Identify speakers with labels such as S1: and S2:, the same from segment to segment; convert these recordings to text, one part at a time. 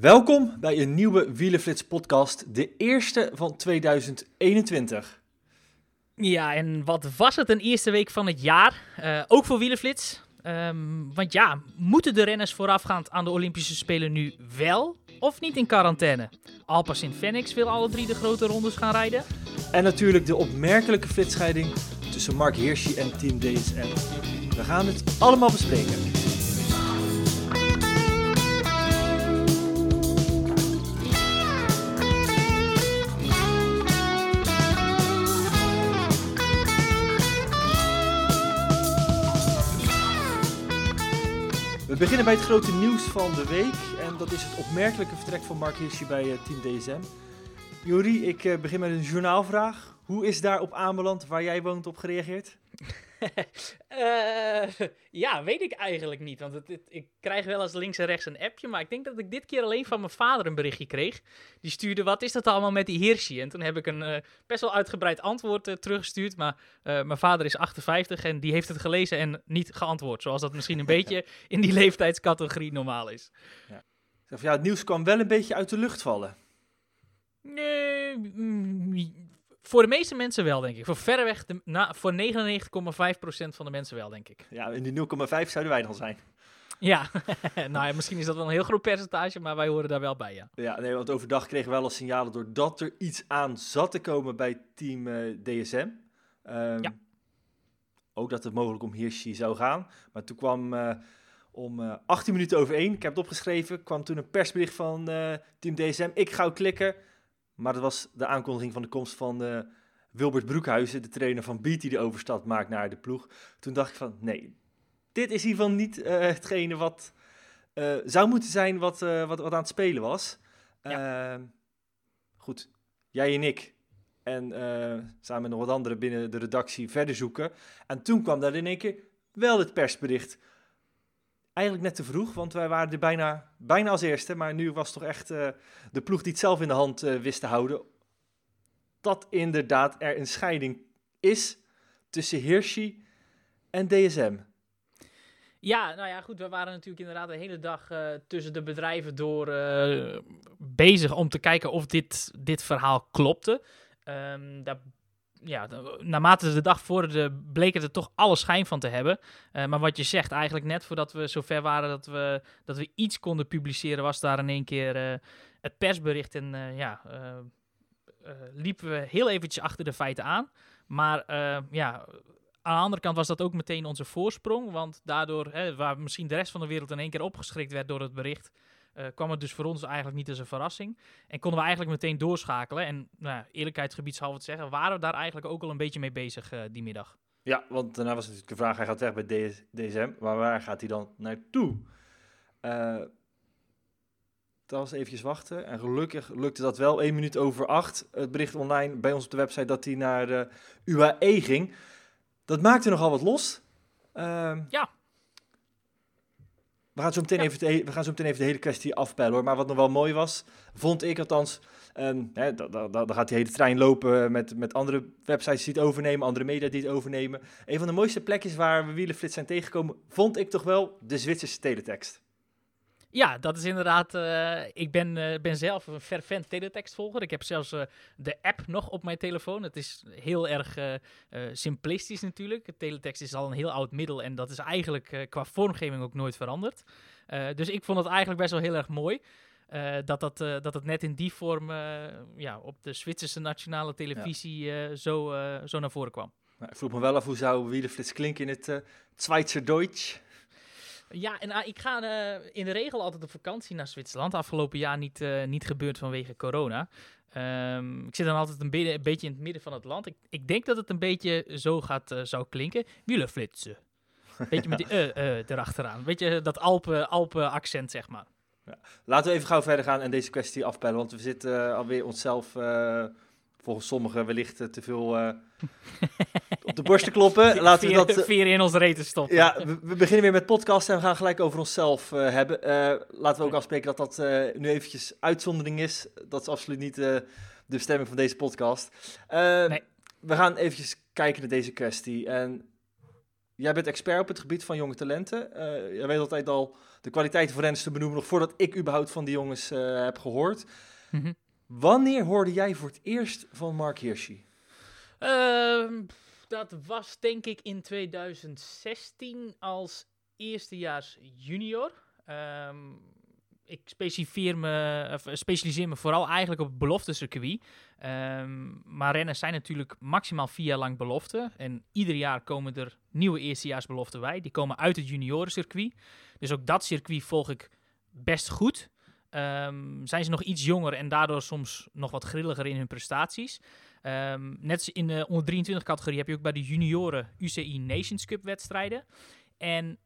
S1: Welkom bij een nieuwe Wielenflits podcast, de eerste van 2021.
S2: Ja, en wat was het een eerste week van het jaar? Uh, ook voor Wielenflits. Um, want ja, moeten de renners voorafgaand aan de Olympische Spelen nu wel of niet in quarantaine? Alpes in Phoenix wil alle drie de grote rondes gaan rijden.
S1: En natuurlijk de opmerkelijke flitsscheiding tussen Mark Hirschi en Team DSM. We gaan het allemaal bespreken. Beginnen bij het grote nieuws van de week. En dat is het opmerkelijke vertrek van Mark Hirschi bij uh, Team DSM. Jori, ik uh, begin met een journaalvraag. Hoe is daar op aanbeland waar jij woont op gereageerd?
S2: Uh, ja, weet ik eigenlijk niet. Want het, het, ik krijg wel eens links en rechts een appje. Maar ik denk dat ik dit keer alleen van mijn vader een berichtje kreeg. Die stuurde: Wat is dat allemaal met die Hirschi? En toen heb ik een uh, best wel uitgebreid antwoord uh, teruggestuurd. Maar mijn vader is 58 en die heeft het gelezen en niet geantwoord. Zoals dat misschien een beetje in die leeftijdscategorie normaal is.
S1: Ja. ja, het nieuws kwam wel een beetje uit de lucht vallen.
S2: Nee, mm, voor de meeste mensen wel, denk ik. Voor verreweg, de, na, voor 99,5% van de mensen wel, denk ik.
S1: Ja, in die 0,5 zouden wij dan zijn.
S2: Ja, nou ja, misschien is dat wel een heel groot percentage, maar wij horen daar wel bij, ja.
S1: Ja, nee, want overdag kregen we wel al signalen doordat er iets aan zat te komen bij team uh, eh, DSM. Um, ehm, ja. Ook dat het mogelijk om Hirschi zou gaan. Maar toen kwam uh, om uh, eh, 18 minuten over 1, ik heb het opgeschreven, kwam toen een persbericht van team DSM. Ik ga klikken. Maar dat was de aankondiging van de komst van uh, Wilbert Broekhuizen, de trainer van Beat, die de overstap maakt naar de ploeg. Toen dacht ik van, nee, dit is hiervan niet uh, hetgene wat uh, zou moeten zijn wat, wat, wat aan het spelen was. Ja. Ehm, goed, jij en ik en samen met nog wat anderen binnen de redactie verder zoeken. En toen kwam daar in één keer wel het persbericht eigenlijk net te vroeg, want wij waren er bijna, bijna als eerste. Maar nu was toch echt uh, de ploeg die het zelf in de hand uh, wist te houden. Dat inderdaad er een scheiding is tussen Hirschi en DSM.
S2: Ja, nou ja, goed. We waren natuurlijk inderdaad de hele dag uh, tussen de bedrijven door bezig om te kijken of dit, dit verhaal klopte. Um, daar ja, naarmate de dag vorderde, bleek het er toch alle schijn van te hebben. Uh, maar wat je zegt, eigenlijk net voordat we zover waren dat we, dat we iets konden publiceren, was daar in één keer uh, het persbericht. En uh, ja, liepen we heel eventjes achter de feiten aan. Maar ja, aan de andere kant was dat ook meteen onze voorsprong. Want daardoor, hè, waar misschien de rest van de wereld in één keer opgeschrikt werd door het bericht, uh, kwam het dus voor ons eigenlijk niet als een verrassing. En konden we eigenlijk meteen doorschakelen. En nou, eerlijkheidsgebiedshalve te zeggen, waren we daar eigenlijk ook al een beetje mee bezig uh, die middag.
S1: Ja, want daarna was natuurlijk de vraag, hij gaat weg bij DS DSM, maar waar gaat hij dan naartoe? Uh, dat was eventjes wachten. En gelukkig lukte dat wel. 1 minuut over 8. Het bericht online bij ons op de website dat hij naar de UAE ging. Dat maakte nogal wat los.
S2: Uh, ja.
S1: We gaan, zo meteen even de, we gaan zo meteen even de hele kwestie afpellen hoor. Maar wat nog wel mooi was, vond ik althans. Um, hè, dan gaat die hele trein lopen met, met andere websites die het overnemen, andere media die het overnemen. Een van de mooiste plekjes waar we wielenflits zijn tegengekomen, vond ik toch wel de Zwitserse teletext.
S2: Ja, dat is inderdaad. Uh, ik ben, uh, ben zelf een fervent teletextvolger. Ik heb zelfs uh, de app nog op mijn telefoon. Het is heel erg simplistisch natuurlijk. Teletext is al een heel oud middel en dat is eigenlijk qua vormgeving ook nooit veranderd. dus ik vond het eigenlijk best wel heel erg mooi. dat, dat, dat het net in die vorm ja, op de Zwitserse nationale televisie ja. zo, zo naar voren kwam.
S1: Nou, ik vroeg me wel af hoe zou Wielenflits klinken in het Zwitser Deutsch.
S2: Ja, en uh, ik ga uh, in de regel altijd op vakantie naar Zwitserland. Afgelopen jaar niet, uh, niet gebeurd vanwege corona. Um, ik zit dan altijd een, be een, beetje in het midden van het land. Ik, ik denk dat het een beetje zo gaat, zou klinken. Wielerflitsen. Beetje met die erachteraan. Beetje dat Alpen, Alpen accent, zeg maar.
S1: Ja. Laten we even gauw verder gaan en deze kwestie afpellen, want we zitten alweer onszelf volgens sommigen wellicht te veel op de borst te kloppen. Laten we dat...
S2: Vier in ons reten stoppen.
S1: Ja, we, beginnen weer met podcast en we gaan gelijk over onszelf hebben. laten we ook afspreken dat dat nu eventjes uitzondering is. Dat is absoluut niet de bestemming van deze podcast. nee. We gaan eventjes kijken naar deze kwestie. En jij bent expert op het gebied van jonge talenten. Uh, jij weet altijd al de kwaliteiten van renners te benoemen, nog voordat ik überhaupt van die jongens uh, heb gehoord. Mhm. Wanneer hoorde jij voor het eerst van Mark Hirschi?
S2: Uh, dat was denk ik in 2016 als eerstejaars junior. Um, ik me, of specialiseer me vooral eigenlijk op het beloftecircuit. Um, maar renners zijn natuurlijk maximaal vier jaar lang belofte. En ieder jaar komen er nieuwe eerstejaarsbeloften bij. Die komen uit het juniorencircuit. Dus ook dat circuit volg ik best goed. Um, zijn ze nog iets jonger en daardoor soms nog wat grilliger in hun prestaties. Um, net in de onder 23 categorie heb je ook bij de junioren UCI Nations Cup wedstrijden. En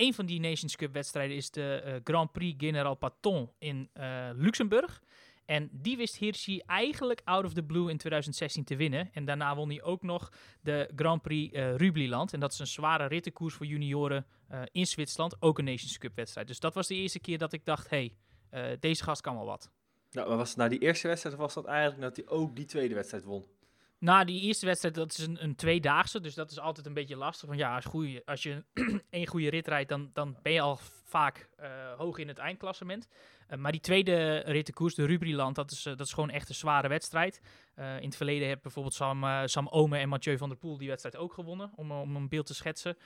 S2: een van die Nations Cup wedstrijden is de uh, Grand Prix General Paton in uh, Luxemburg. En die wist Hirschi eigenlijk out of the blue in 2016 te winnen. En daarna won hij ook nog de Grand Prix uh, Rubliland. En dat is een zware rittenkoers voor junioren in Zwitserland. Ook een Nations Cup wedstrijd. Dus dat was de eerste keer dat ik dacht, hey, deze gast kan wel wat.
S1: Nou, maar was het nou die eerste wedstrijd of was dat eigenlijk dat hij ook die tweede wedstrijd won?
S2: Na die eerste wedstrijd, dat is een, een tweedaagse, dus dat is altijd een beetje lastig. Want ja, als, goeie, als je één goede rit rijdt, dan, dan ben je al vaak uh, hoog in het eindklassement. Uh, maar die tweede rittenkoers, de Rubriland, dat is, uh, dat is gewoon echt een zware wedstrijd. in het verleden heeft bijvoorbeeld Sam, Sam Ome en Mathieu van der Poel die wedstrijd ook gewonnen, om, om een beeld te schetsen.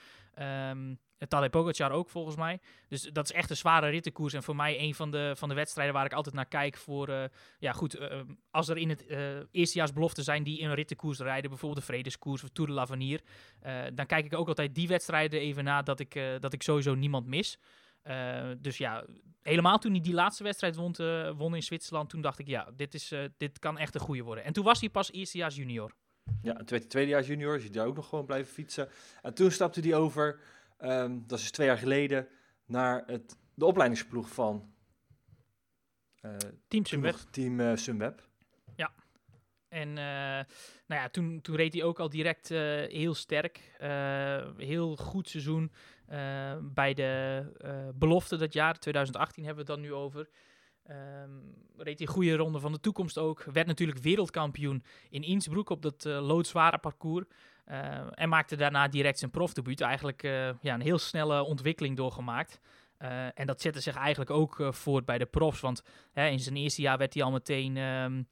S2: Um, Tadej Pogacar ook volgens mij. Dus dat is echt een zware rittenkoers. En voor mij een van de, van de wedstrijden waar ik altijd naar kijk voor... Uh, ja goed, uh, als er in het uh, eerstejaarsbeloften zijn die in een rittenkoers rijden... bijvoorbeeld de Vredeskoers of Tour de l'Avenir... dan kijk ik ook altijd die wedstrijden even na dat ik, dat ik sowieso niemand mis. dus ja, helemaal toen hij die laatste wedstrijd won, won in Zwitserland... toen dacht ik, ja, dit, is, dit kan echt een goede worden. En toen was hij pas eerstejaars junior.
S1: Ja, tweedejaars junior, is hij daar ook nog gewoon blijven fietsen. En toen stapte hij over Um, dat is dus twee jaar geleden naar het, de opleidingsploeg van
S2: uh, Team Sunweb.
S1: Team uh, Sunweb.
S2: Ja. En uh, nou ja, toen, toen reed hij ook al direct heel sterk. heel goed seizoen bij de belofte dat jaar. 2018 hebben we het dan nu over. Um, reed hij goede ronde van de toekomst ook. Werd natuurlijk wereldkampioen in Innsbruck op dat loodzware parcours. Uh, en maakte daarna direct zijn profdebuut. Eigenlijk uh, ja, een heel snelle ontwikkeling doorgemaakt. Uh, en dat zette zich eigenlijk ook voort bij de profs. Want hè, in zijn eerste jaar werd hij al meteen um,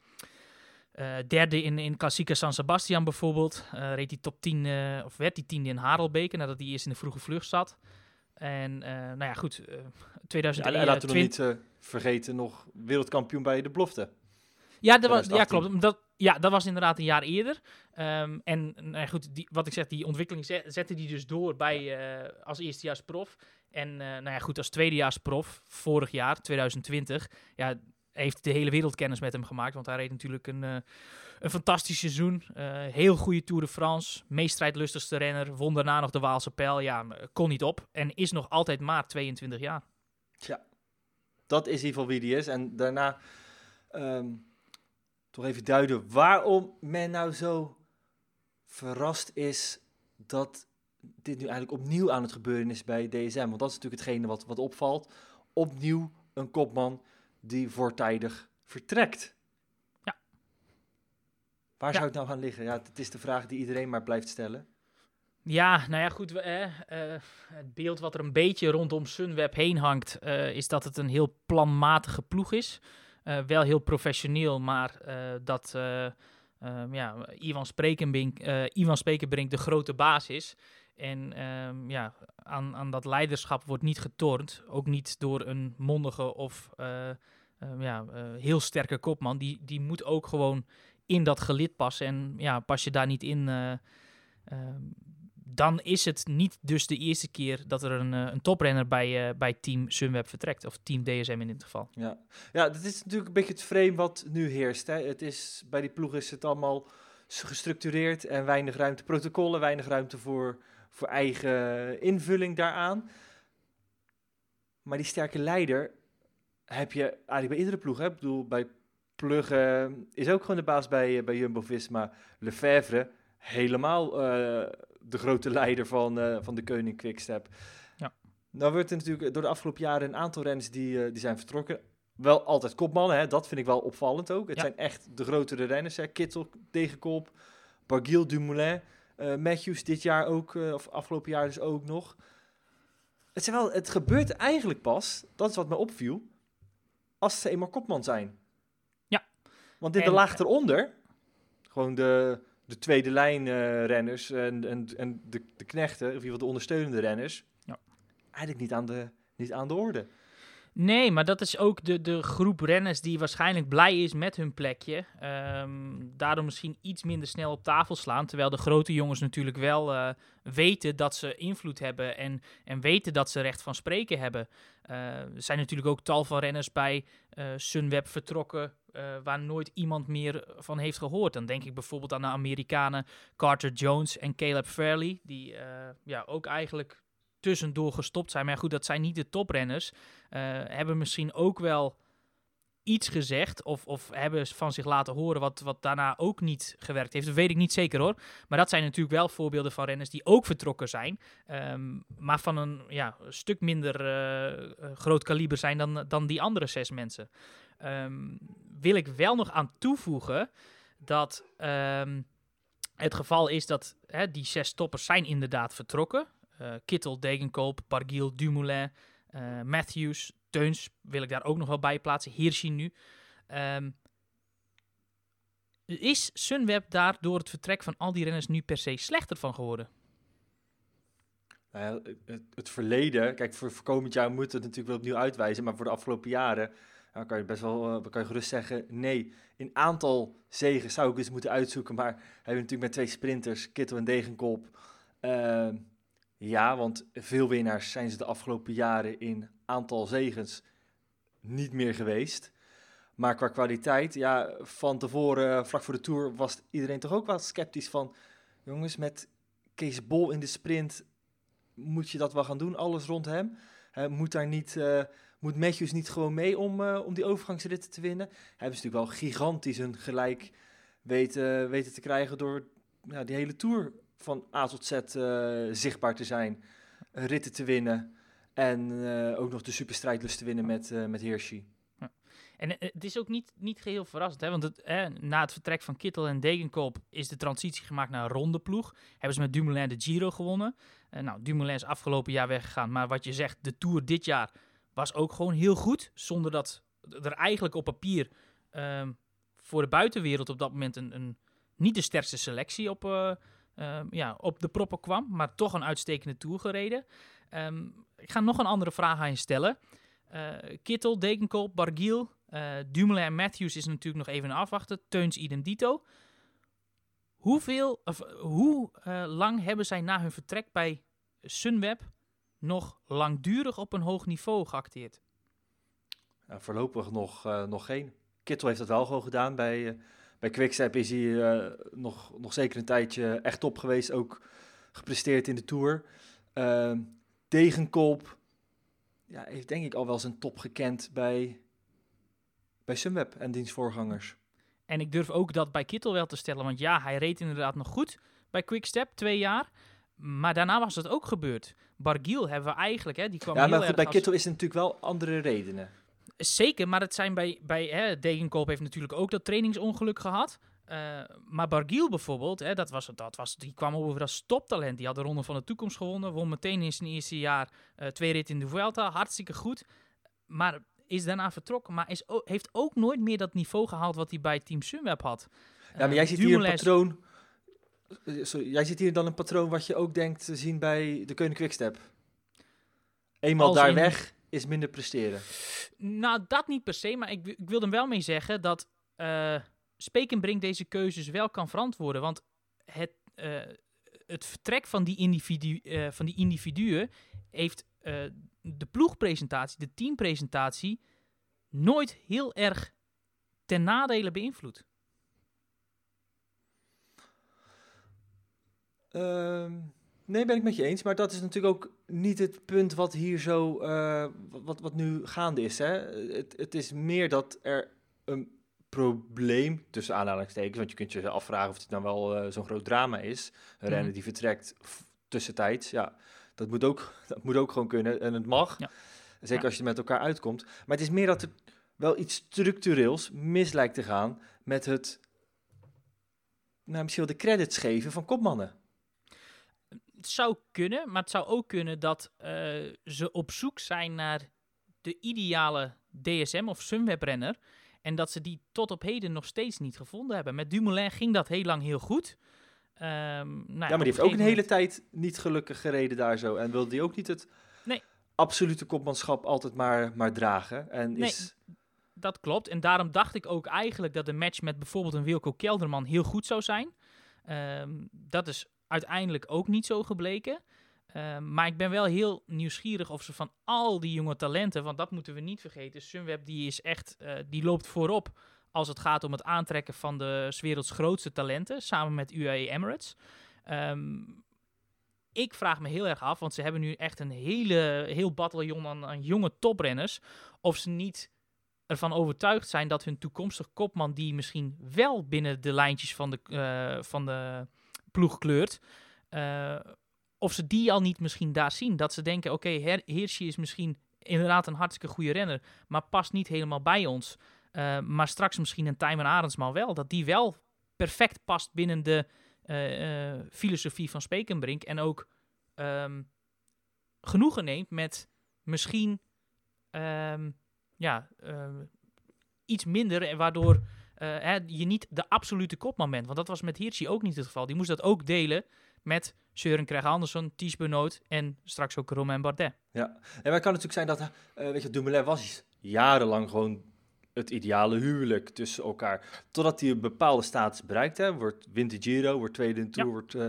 S2: derde in, in Klassieke San Sebastian bijvoorbeeld. reed hij top 10, of werd hij tiende in Harelbeke nadat hij eerst in de vroege vlucht zat. En nou ja, goed, 2001...
S1: Ja, laten we nog niet vergeten, nog wereldkampioen bij de belofte.
S2: Ja, dat was, ja klopt. Dat, ja, dat was inderdaad een jaar eerder. Um, en nou goed, die, wat ik zeg, die ontwikkeling zette die dus door bij, uh, als eerstejaars prof. En uh, nou ja, goed, als tweedejaars prof, vorig jaar, 2020, ja, heeft de hele wereld kennis met hem gemaakt. Want hij reed natuurlijk een, uh, een fantastisch seizoen. heel goede Tour de France. Meest strijdlustigste renner. Won daarna nog de Waalse Pijl. Ja, kon niet op. En is nog altijd maar 22 jaar.
S1: Ja, dat is in ieder geval wie die is. En daarna... Um toch even duiden waarom men nou zo verrast is dat dit nu eigenlijk opnieuw aan het gebeuren is bij DSM. Want dat is natuurlijk hetgene wat, wat opvalt. Opnieuw een kopman die voortijdig vertrekt.
S2: Ja.
S1: Waar zou het nou gaan liggen? Ja, het is de vraag die iedereen maar blijft stellen.
S2: Ja, nou ja, goed. Uh, het beeld wat er een beetje rondom Sunweb heen hangt, uh, is dat het een heel planmatige ploeg is. Uh, wel heel professioneel, maar uh, dat uh, ja, Ivan, Sprekenbrink, Ivan de grote baas is. En ehm, ja, aan, aan dat leiderschap wordt niet getornd. Ook niet door een mondige of ehm, ja, heel sterke kopman. Die, die moet ook gewoon in dat gelid passen. En ja, pas je daar niet in, dan is het niet dus de eerste keer dat er een, eh, een toprenner bij, uh, bij Team Sunweb vertrekt. Of Team DSM in dit geval.
S1: Ja. ja, dat is natuurlijk een beetje het frame wat nu heerst. Hè. Het is, bij die ploeg is het allemaal gestructureerd en weinig ruimte. Protocollen, weinig ruimte voor, voor eigen invulling daaraan. Maar die sterke leider heb je eigenlijk bij iedere ploeg. Hè? Ik bedoel, bij Pluggen is ook gewoon de baas bij, bij Jumbo-Visma. Lefebvre, helemaal de grote leider van, van de Koning Quickstep.
S2: Ja.
S1: Nou wordt er natuurlijk door de afgelopen jaren een aantal renners die, die zijn vertrokken wel altijd kopmannen, hè? dat vind ik wel opvallend ook. Het zijn echt de grotere renners, hè? Kittel, Degenkop, Barguil, Dumoulin, uh, Matthews dit jaar ook, of afgelopen jaar dus ook nog. Het, zijn wel, het gebeurt eigenlijk pas, dat is wat me opviel, als ze eenmaal kopman zijn.
S2: Ja.
S1: Want in de laag eronder, gewoon de, de tweede lijn uh, renners en, en, en de, de knechten, of in ieder geval de ondersteunende renners,
S2: ja.
S1: eigenlijk niet aan de, niet aan de orde.
S2: Nee, maar dat is ook de, de groep renners die waarschijnlijk blij is met hun plekje. Um, daardoor misschien iets minder snel op tafel slaan. Terwijl de grote jongens natuurlijk wel uh, weten dat ze invloed hebben en, en weten dat ze recht van spreken hebben. Uh, er zijn natuurlijk ook tal van renners bij uh, Sunweb vertrokken waar nooit iemand meer van heeft gehoord. Dan denk ik bijvoorbeeld aan de Amerikanen Carter Jones en Caleb Fairley. Die ja, ook eigenlijk tussendoor gestopt zijn. Maar goed, dat zijn niet de toprenners. Hebben misschien ook wel iets gezegd of, of hebben van zich laten horen wat, wat daarna ook niet gewerkt heeft. Dat weet ik niet zeker hoor. Maar dat zijn natuurlijk wel voorbeelden van renners die ook vertrokken zijn. Um, maar van een ja, stuk minder groot kaliber zijn dan, dan die andere zes mensen. Um, wil ik wel nog aan toevoegen dat um, het geval is dat hè, die zes toppers zijn inderdaad vertrokken. Uh, Kittel, Degenkoop, Bargiel, Dumoulin, uh, Matthews, Teuns wil ik daar ook nog wel bij plaatsen. Hirschi nu. Um, is Sunweb daar door het vertrek van al die renners nu per se slechter van geworden?
S1: Nou het, het, verleden, kijk, voor, voor komend jaar moet het natuurlijk wel opnieuw uitwijzen, maar voor de afgelopen jaren dan kan je best wel, uh, kan je gerust zeggen, nee. In aantal zegen zou ik eens moeten uitzoeken, maar hebben we natuurlijk met twee sprinters, Kittel en Degenkop, uh, ja, want veel winnaars zijn ze de afgelopen jaren in aantal zegens niet meer geweest. Maar qua kwaliteit, ja, van tevoren, vlak voor de Tour, was iedereen toch ook wel sceptisch van... Jongens, met Kees Bol in de sprint moet je dat wel gaan doen, alles rond hem. moet daar niet... Uh, moet Matthews niet gewoon mee om, uh, om die overgangsritten te winnen? Hebben ze natuurlijk wel gigantisch een gelijk weten, weten te krijgen door ja, die hele Tour van A tot Z uh, zichtbaar te zijn, ritten te winnen en ook nog de superstrijdlust te winnen met, uh, met.
S2: En het is ook niet, niet geheel verrassend, hè? want het, na het vertrek van Kittel en Degenkolb is de transitie gemaakt naar een ronde ploeg. Hebben ze met Dumoulin de Giro gewonnen. nou, Dumoulin is afgelopen jaar weggegaan, maar wat je zegt, de Tour dit jaar was ook gewoon heel goed, zonder dat er eigenlijk op papier um, voor de buitenwereld op dat moment een, een niet de sterkste selectie op, uh, uh, ja, op de proppen kwam, maar toch een uitstekende tour gereden. Um, ik ga nog een andere vraag aan je stellen. Uh, Kittel, Degenkolb, Bargiel, uh, Dumoulin en Matthews is natuurlijk nog even afwachten. Teuns idem dito. Hoeveel, of, hoe lang hebben zij na hun vertrek bij Sunweb nog langdurig op een hoog niveau geacteerd?
S1: Ja, voorlopig nog, nog geen. Kittel heeft dat wel gewoon gedaan bij bij Quickstep is hij uh, nog, nog zeker een tijdje echt top geweest. Ook gepresteerd in de Tour. Uh, Degenkolb ja, heeft denk ik al wel zijn top gekend bij, bij Sunweb en diens voorgangers.
S2: En ik durf ook dat bij Kittel wel te stellen. Want ja, hij reed inderdaad nog goed bij Quickstep, twee jaar. Maar daarna was het ook gebeurd. Bargiel hebben we eigenlijk, hè, die kwam
S1: ja,
S2: heel
S1: maar
S2: erg
S1: bij
S2: als...
S1: Kittel is het natuurlijk wel andere redenen.
S2: Zeker, maar het zijn bij, bij hè, Degenkolb heeft natuurlijk ook dat trainingsongeluk gehad. Uh, maar Bargiel bijvoorbeeld, hè, dat was, dat was, die kwam over als toptalent. Die had de Ronde van de Toekomst gewonnen. Won meteen in zijn eerste jaar uh, twee ritten in de Vuelta. Hartstikke goed. Maar is daarna vertrokken. Maar is, heeft ook nooit meer dat niveau gehaald wat hij bij Team Sunweb had.
S1: Ja, maar jij ziet hier een patroon... Sorry, jij ziet hier dan een patroon wat je ook denkt te zien bij de Koning Quickstep. Eenmaal Als daar in... weg is minder presteren.
S2: Nou, dat niet per se, maar ik, ik wil er wel mee zeggen dat uh, Spekenbrink deze keuzes wel kan verantwoorden. Want het, uh, het vertrek van die, individu, uh, van die individuen heeft de ploegpresentatie, de teampresentatie, nooit heel erg ten nadele beïnvloed.
S1: Nee, ben ik met je eens. Maar dat is natuurlijk ook niet het punt wat hier zo, wat, wat nu gaande is. Hè? Het, het is meer dat er een probleem, tussen aanhalingstekens, want je kunt je afvragen of het nou wel zo'n groot drama is. Een renner mhm. die vertrekt tussentijds, ja, dat moet ook, dat moet ook gewoon kunnen en het mag. Ja. Zeker als je met elkaar uitkomt. Maar het is meer dat er wel iets structureels mis lijkt te gaan met het, nou, misschien wel de credits geven van kopmannen.
S2: Het zou kunnen, maar het zou ook kunnen dat uh, ze op zoek zijn naar de ideale DSM of Sunweb-renner. En dat ze die tot op heden nog steeds niet gevonden hebben. Met Dumoulin ging dat heel lang heel goed.
S1: Um, nou ja, maar die heeft ook een hele tijd niet gelukkig gereden daar zo. En wilde die ook niet het nee. absolute kopmanschap altijd maar, maar dragen. En
S2: nee,
S1: is...
S2: dat klopt. En daarom dacht ik ook eigenlijk dat de match met bijvoorbeeld een Wilco Kelderman heel goed zou zijn. Um, dat is uiteindelijk ook niet zo gebleken. Um, maar ik ben wel heel nieuwsgierig of ze van al die jonge talenten, want dat moeten we niet vergeten. Sunweb die is echt, uh, die loopt voorop als het gaat om het aantrekken van de werelds grootste talenten, samen met UAE Emirates. Um, ik vraag me heel erg af, want ze hebben nu echt een hele, heel bataljon aan, jonge toprenners, of ze niet ervan overtuigd zijn dat hun toekomstig kopman, die misschien wel binnen de lijntjes van de, uh, van de ploeg kleurt, uh, of ze die al niet misschien daar zien. Dat ze denken, oké, okay, is misschien inderdaad een hartstikke goede renner, maar past niet helemaal bij ons. Uh, maar straks misschien een Tijmen Arendsman wel. Dat die wel perfect past binnen de uh, filosofie van Spekenbrink. En ook um, genoegen neemt met misschien um, ja, ehm, iets minder. Waardoor hè, je niet de absolute kopman bent. Want dat was met Hirschi ook niet het geval. Die moest dat ook delen met Søren Kreg Andersson, Ties Benoot en straks ook Romain Bardet.
S1: Ja, en maar het kan natuurlijk zijn dat, uh, weet je, Dumoulin was jarenlang gewoon het ideale huwelijk tussen elkaar. Totdat hij een bepaalde status bereikt. Hè. Wordt, wint de Giro, wordt tweede in de Tour, wordt uh,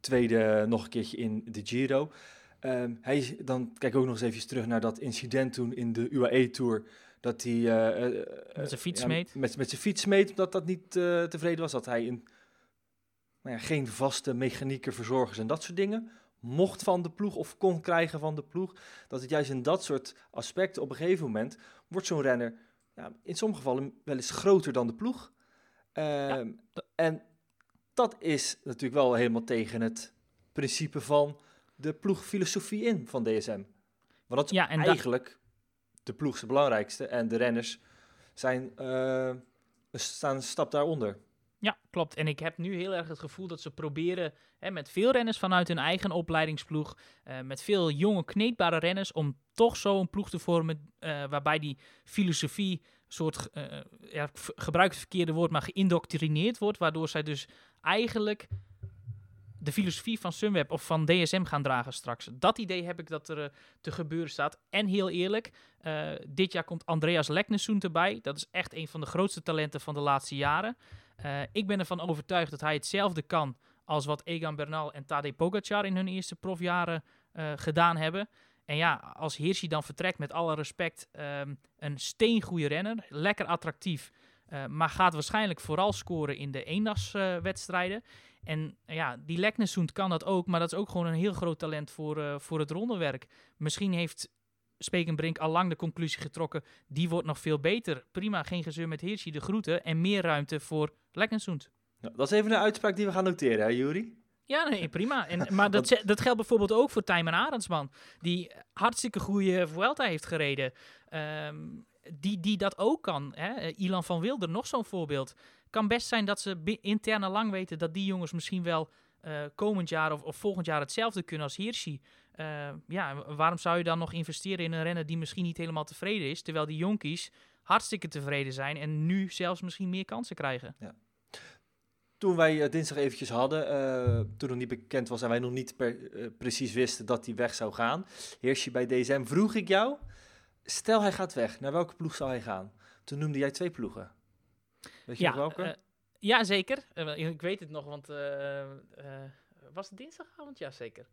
S1: tweede nog een keertje in de Giro. Um, hij, dan kijk ook nog eens even terug naar dat incident toen in de UAE Tour. Dat hij uh,
S2: uh, met zijn fiets meet.
S1: met, met zijn fiets meet, omdat dat niet tevreden was. Dat hij in, nou ja, geen vaste mechanieker, verzorgers en dat soort dingen mocht van de ploeg of kon krijgen van de ploeg. Dat het juist in dat soort aspecten op een gegeven moment wordt zo'n renner ja, in sommige gevallen wel eens groter dan de ploeg. Ehm, en dat is natuurlijk wel helemaal tegen het principe van de ploegfilosofie in van DSM. Want dat is ja, en eigenlijk de ploeg is belangrijkste en de renners zijn, uh, staan een stap daaronder.
S2: Ja, klopt. En ik heb nu heel erg het gevoel dat ze proberen hè, met veel renners vanuit hun eigen opleidingsploeg, uh, met veel jonge kneedbare renners, om toch zo een ploeg te vormen uh, waarbij die filosofie soort, ja, gebruik het verkeerde woord, maar geïndoctrineerd wordt, waardoor zij dus eigenlijk de filosofie van Sunweb of van DSM gaan dragen straks. Dat idee heb ik dat er te gebeuren staat. En heel eerlijk, dit jaar komt Andreas Leknessoen erbij. Dat is echt een van de grootste talenten van de laatste jaren. Uh, ik ben ervan overtuigd dat hij hetzelfde kan als wat Egan Bernal en Tadej Pogacar in hun eerste profjaren uh, gedaan hebben. En ja, als Hirschi dan vertrekt, met alle respect, um, een steengoede renner, lekker attractief, uh, maar gaat waarschijnlijk vooral scoren in de eendagswedstrijden. En ja, die Leknesund kan dat ook, maar dat is ook gewoon een heel groot talent voor, voor het rondewerk. Misschien heeft Spekenbrink al lang de conclusie getrokken. Die wordt nog veel beter. Prima, geen gezeur met Hirschi, de groeten. En meer ruimte voor Lekkensoend.
S1: Nou, dat is even een uitspraak die we gaan noteren, hè, Juri?
S2: Ja, nee, prima. En, maar dat, dat geldt bijvoorbeeld ook voor Tijmen Arendsman. Die hartstikke goede Vuelta heeft gereden. Um, die, die dat ook kan. Hè? Ilan van Wilder, nog zo'n voorbeeld. Kan best zijn dat ze intern lang weten dat die jongens misschien wel uh, komend jaar of, volgend jaar hetzelfde kunnen als Hirschi. Uh, ja, waarom zou je dan nog investeren in een renner die misschien niet helemaal tevreden is, terwijl die jonkies hartstikke tevreden zijn en nu zelfs misschien meer kansen krijgen? Ja.
S1: Toen wij uh, dinsdag eventjes hadden, toen nog niet bekend was en wij nog niet precies wisten dat hij weg zou gaan, Hirschi bij DSM, vroeg ik jou, stel hij gaat weg, naar welke ploeg zou hij gaan? Toen noemde jij twee ploegen. Weet je
S2: ja,
S1: welke?
S2: Ja, zeker. Uh, ik weet het nog, want uh, was het dinsdagavond? Ja, zeker.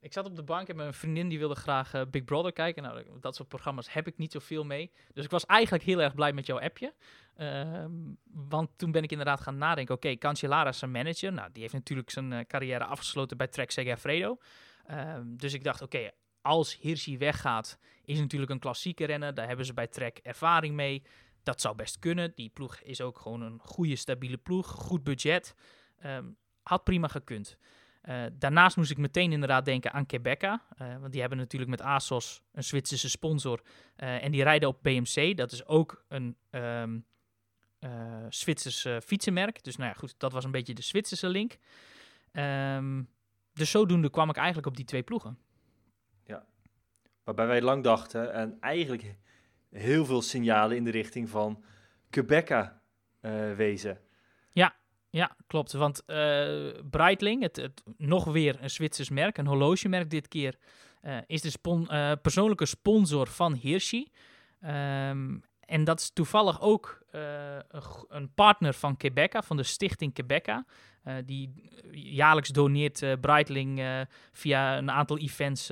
S2: ik zat op de bank en mijn vriendin die wilde graag Big Brother kijken. Nou, dat soort programma's heb ik niet zoveel mee. Dus ik was eigenlijk heel erg blij met jouw appje. Ehm, want toen ben ik inderdaad gaan nadenken. Oké, okay, Cancellara is zijn manager. Nou, die heeft natuurlijk zijn carrière afgesloten bij Trek Segafredo. Ehm, dus ik dacht, oké, als Hirschi weggaat, is natuurlijk een klassieke renner. Daar hebben ze bij Trek ervaring mee. Dat zou best kunnen. Die ploeg is ook gewoon een goede, stabiele ploeg. Goed budget. Ehm, had prima gekund. Uh, daarnaast moest ik meteen inderdaad denken aan Quebeca. Uh, want die hebben natuurlijk met ASOS een Zwitserse sponsor. Uh, en die rijden op BMC. Dat is ook een um, Zwitsers fietsenmerk. Dus nou ja, goed, dat was een beetje de Zwitserse link. Um, dus zodoende kwam ik eigenlijk op die twee ploegen.
S1: Ja, waarbij wij lang dachten en eigenlijk heel veel signalen in de richting van Quebeca wezen.
S2: Ja, ja, klopt. Want uh, Breitling, het, het, nog weer een Zwitsers merk, een horlogemerk dit keer, uh, is de spon persoonlijke sponsor van Hirschi. Um, en dat is toevallig ook een, een, partner van Quebeca, van de stichting Quebeca. die jaarlijks doneert Breitling via een aantal events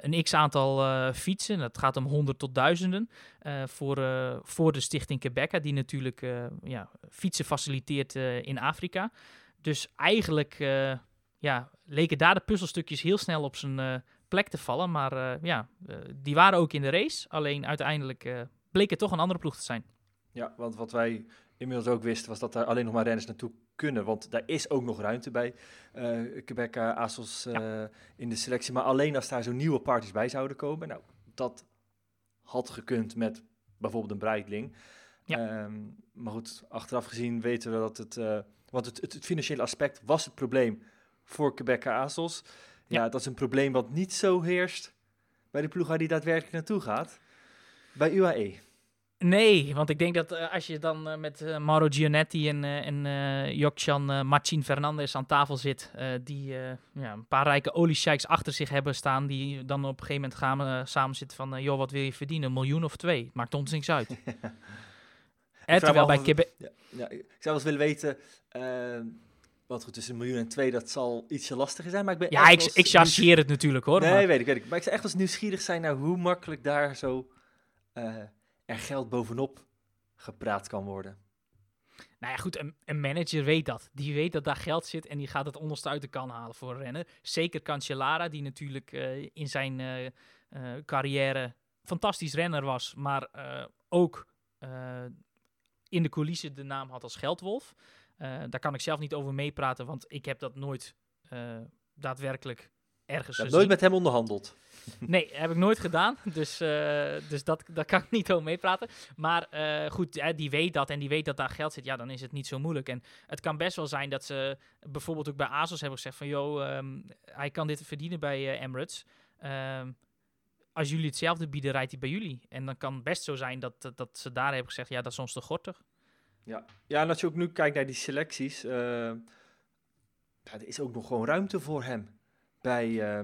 S2: een x-aantal fietsen. Dat gaat om honderd tot duizenden. voor, voor de stichting Quebeca, die natuurlijk ja, fietsen faciliteert in Afrika. Dus eigenlijk ja, leken daar de puzzelstukjes heel snel op zijn plek te vallen. Maar ja, die waren ook in de race. Alleen uiteindelijk bleek het toch een andere ploeg te zijn.
S1: Ja, want wat wij inmiddels ook wisten was dat daar alleen nog maar renners naartoe kunnen. Want daar is ook nog ruimte bij uh, Quebec, uh, ASOS uh, in de selectie. Maar alleen als daar zo nieuwe parties bij zouden komen. Nou, dat had gekund met bijvoorbeeld een Breitling. Ja. Um, maar goed, achteraf gezien weten we dat het... want het, het, het, financiële aspect was het probleem voor Quebec ASOS. Ja, ja, dat is een probleem wat niet zo heerst bij de ploeg waar die daadwerkelijk naartoe gaat. Bij UAE.
S2: Nee, want ik denk dat uh, als je dan uh, met uh, Mauro Gianetti en, en Jokchan Machin Fernandez aan tafel zit, die ja, een paar rijke oliesheiks achter zich hebben staan, die dan op een gegeven moment gaan samen zitten van, joh, wat wil je verdienen, een miljoen of twee? Maakt ons niks uit. en, terwijl bij.
S1: Ja, ja, ik zou wel eens willen weten, wat goed, tussen een miljoen en twee, dat zal ietsje lastiger zijn, maar ik ben
S2: Ja, ik, ik chargeer het natuurlijk hoor.
S1: Nee, maar... weet ik, weet ik. Maar ik zou echt eens nieuwsgierig zijn naar hoe makkelijk daar zo er geld bovenop gepraat kan worden.
S2: Nou ja, goed, een, een, manager weet dat. Die weet dat daar geld zit en die gaat het onderste uit de kan halen voor een renner. Zeker Cancellara, die natuurlijk uh, in zijn uh, uh, carrière fantastisch renner was, maar ook in de coulissen de naam had als geldwolf. daar kan ik zelf niet over meepraten, want ik heb dat nooit daadwerkelijk ergens
S1: nooit met hem onderhandeld.
S2: Nee, heb ik nooit gedaan. Dus, uh, dus dat, daar kan ik niet over meepraten. Maar uh, goed, die weet dat en die weet dat daar geld zit. Ja, dan is het niet zo moeilijk. En het kan best wel zijn dat ze bijvoorbeeld ook bij ASOS hebben gezegd van... joh, um, hij kan dit verdienen bij Emirates. Um, als jullie hetzelfde bieden, rijdt hij bij jullie. En dan kan het best zo zijn dat, dat ze daar hebben gezegd... ja, dat is ons te gortig.
S1: Ja. ja, en als je ook nu kijkt naar die selecties... ja, er is ook nog gewoon ruimte voor hem bij, uh,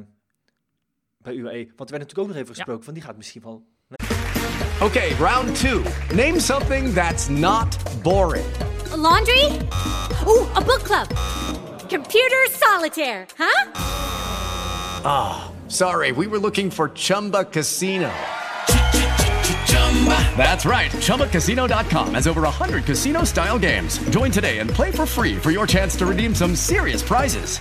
S1: bij UAE. Want er werd natuurlijk ook nog even gesproken ja. van die gaat misschien wel...
S3: Okay, round two. Name something that's not boring.
S4: A laundry? Ooh, a book club. Computer solitaire, huh?
S3: Ah, oh, sorry. We were looking for Chumba Casino. That's right. ChumbaCasino.com has over 100 casino style games. Join today and play for free for your chance to redeem some serious prizes.